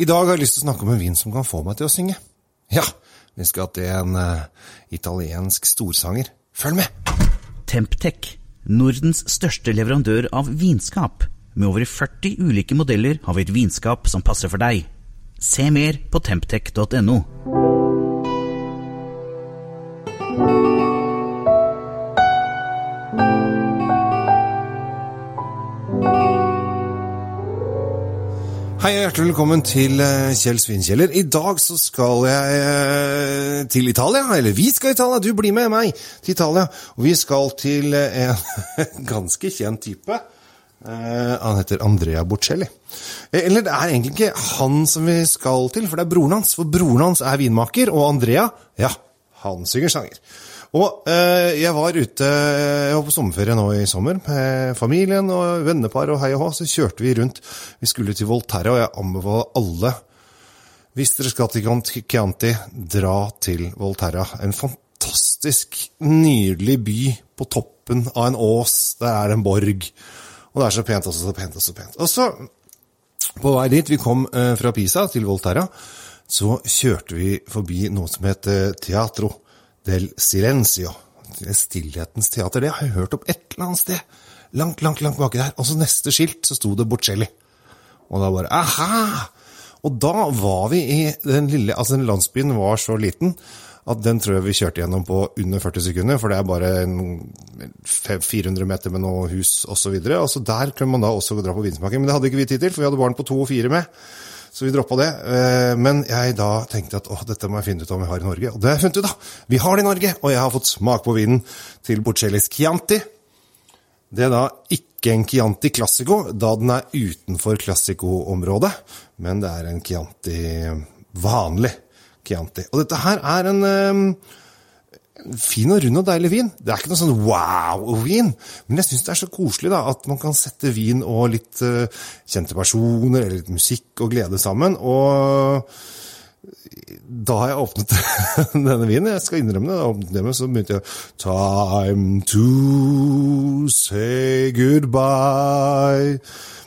I dag har jeg lyst til å snakke om en vin som kan få meg til å synge. Ja, vi skal til en uh, italiensk storsanger. Følg med! Temptec, Nordens største leverandør av vinskap. Med over 40 ulike modeller har vi et vinskap som passer for deg. Se mer på temptec.no. Hei og hjertelig velkommen til eh, Kjell Svinkjeller. I dag så skal jeg eh, til Italia, eller vi skal til Italia, du blir med meg til Italia. Og vi skal til eh, en ganske kjent type. Han heter Andrea Bocelli. Eller det er egentlig ikke han som vi skal til, for det er broren hans. For broren hans er vinmaker, og Andrea, ja, han synger sanger. Og eh, jeg var ute Jeg var på sommerferie nå i sommer med familien og vennepar og hei og hå. Så kjørte vi rundt. Vi skulle til Volterra, og jeg anbefaler alle hvis dere skal til Chianti, dra til Volterra. En fantastisk, nydelig by på toppen av en ås. Der er det en borg. Og det er så pent og så pent og så pent. Og så, på vei dit, vi kom eh, fra Pisa til Volterra, så kjørte vi forbi noe som heter Teatro del Silencio. Stillhetens teater. Det har jeg hørt om et eller annet sted. Langt, langt, langt baki der. Og så neste skilt så sto det Bocelli. Og da bare aha! Og da var vi i den lille Altså, den landsbyen var så liten at den tror jeg vi kjørte gjennom på under 40 sekunder, for det er bare 400 meter med noe hus osv. Så der kunne man da også dra på vinsmaking. Men det hadde ikke vi tid til, for vi hadde barn på to og fire med. Så vi droppa det. Eh, men jeg da tenkte at dette må jeg finne ut om vi har i Norge. Og det har jeg funnet ut, da! Vi har det i Norge! Og jeg har fått smak på vinen til Bocellis Chianti. Det er da ikke en Chianti Classico, da den er utenfor Classico-området. Men det er en Chianti vanlig Chianti. Og dette her er en eh, fin og rund og deilig vin. Det er ikke noe sånn wow-vin, men jeg syns det er så koselig da, at man kan sette vin og litt uh, kjente personer eller litt musikk og glede sammen. Og da har jeg åpnet denne vinen. Jeg skal innrømme det. Da det med, så begynte jeg Time to say goodbye.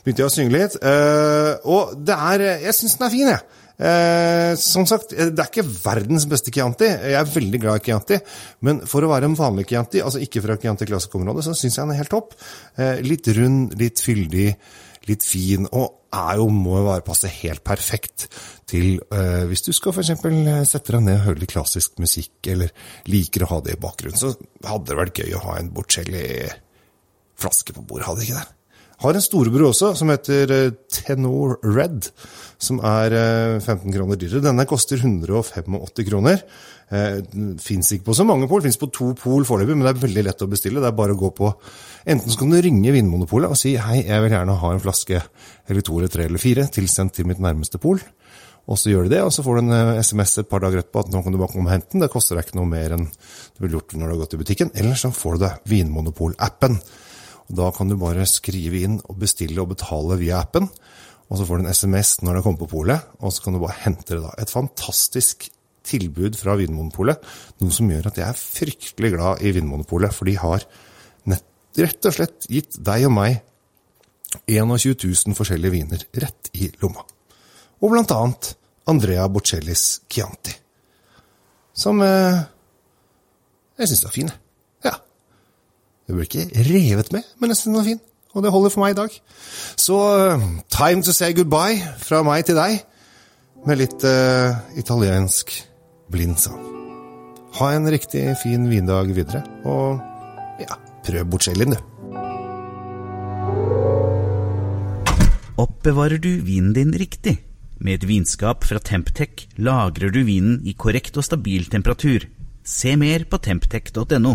Begynte jeg å synge litt. Uh, og det er Jeg syns den er fin, jeg. Eh, som sagt, eh, det er ikke verdens beste Chianti. Jeg er veldig glad i Chianti, men for å være en vanlig Chianti, altså ikke fra Chianti Classic-området, så syns jeg den er helt topp. Eh, litt rund, litt fyldig, litt fin, og er jo, må jo være passe helt perfekt til eh, hvis du skal f.eks. Eh, sette deg ned og høre litt klassisk musikk, eller liker å ha det i bakgrunnen, så hadde det vært gøy å ha en Bocelli-flaske på bordet, hadde det ikke det? Har en storebror også, som heter eh, Tenor Red, som er 15 eh, kroner dyrere. Denne koster 185 kroner. Eh, Fins ikke på så mange pol, fins på to pol foreløpig, men det er veldig lett å bestille. Det er bare å gå på Enten så kan du ringe Vinmonopolet og si hei, jeg vil gjerne ha en flaske eller to eller tre eller fire tilsendt til mitt nærmeste pol. Og så gjør du det, og så får du en SMS et par dager etterpå at nå kan du bare komme og hente den. Det koster deg ikke noe mer enn du ville gjort når du har gått i butikken. Eller så får du deg Vinmonopol-appen. Da kan du bare skrive inn og bestille og betale via appen. Og så får du en SMS når det kommer på polet, og så kan du bare hente det da. Et fantastisk tilbud fra Vinmonopolet. Noe som gjør at jeg er fryktelig glad i Vinmonopolet, for de har nett, rett og slett gitt deg og meg 21 000 forskjellige viner rett i lomma. Og blant annet Andrea Bocellis Chianti. Som eh, jeg syns er fin, jeg. Det blir ikke revet med, men jeg synes den var fin. Og det holder for meg i dag. Så time to say goodbye fra meg til deg, med litt uh, italiensk blindsang. Ha en riktig fin vindag videre, og ja, prøv Bocellin, du. Oppbevarer du vinen din riktig? Med et vinskap fra Temptec lagrer du vinen i korrekt og stabil temperatur. Se mer på temptec.no.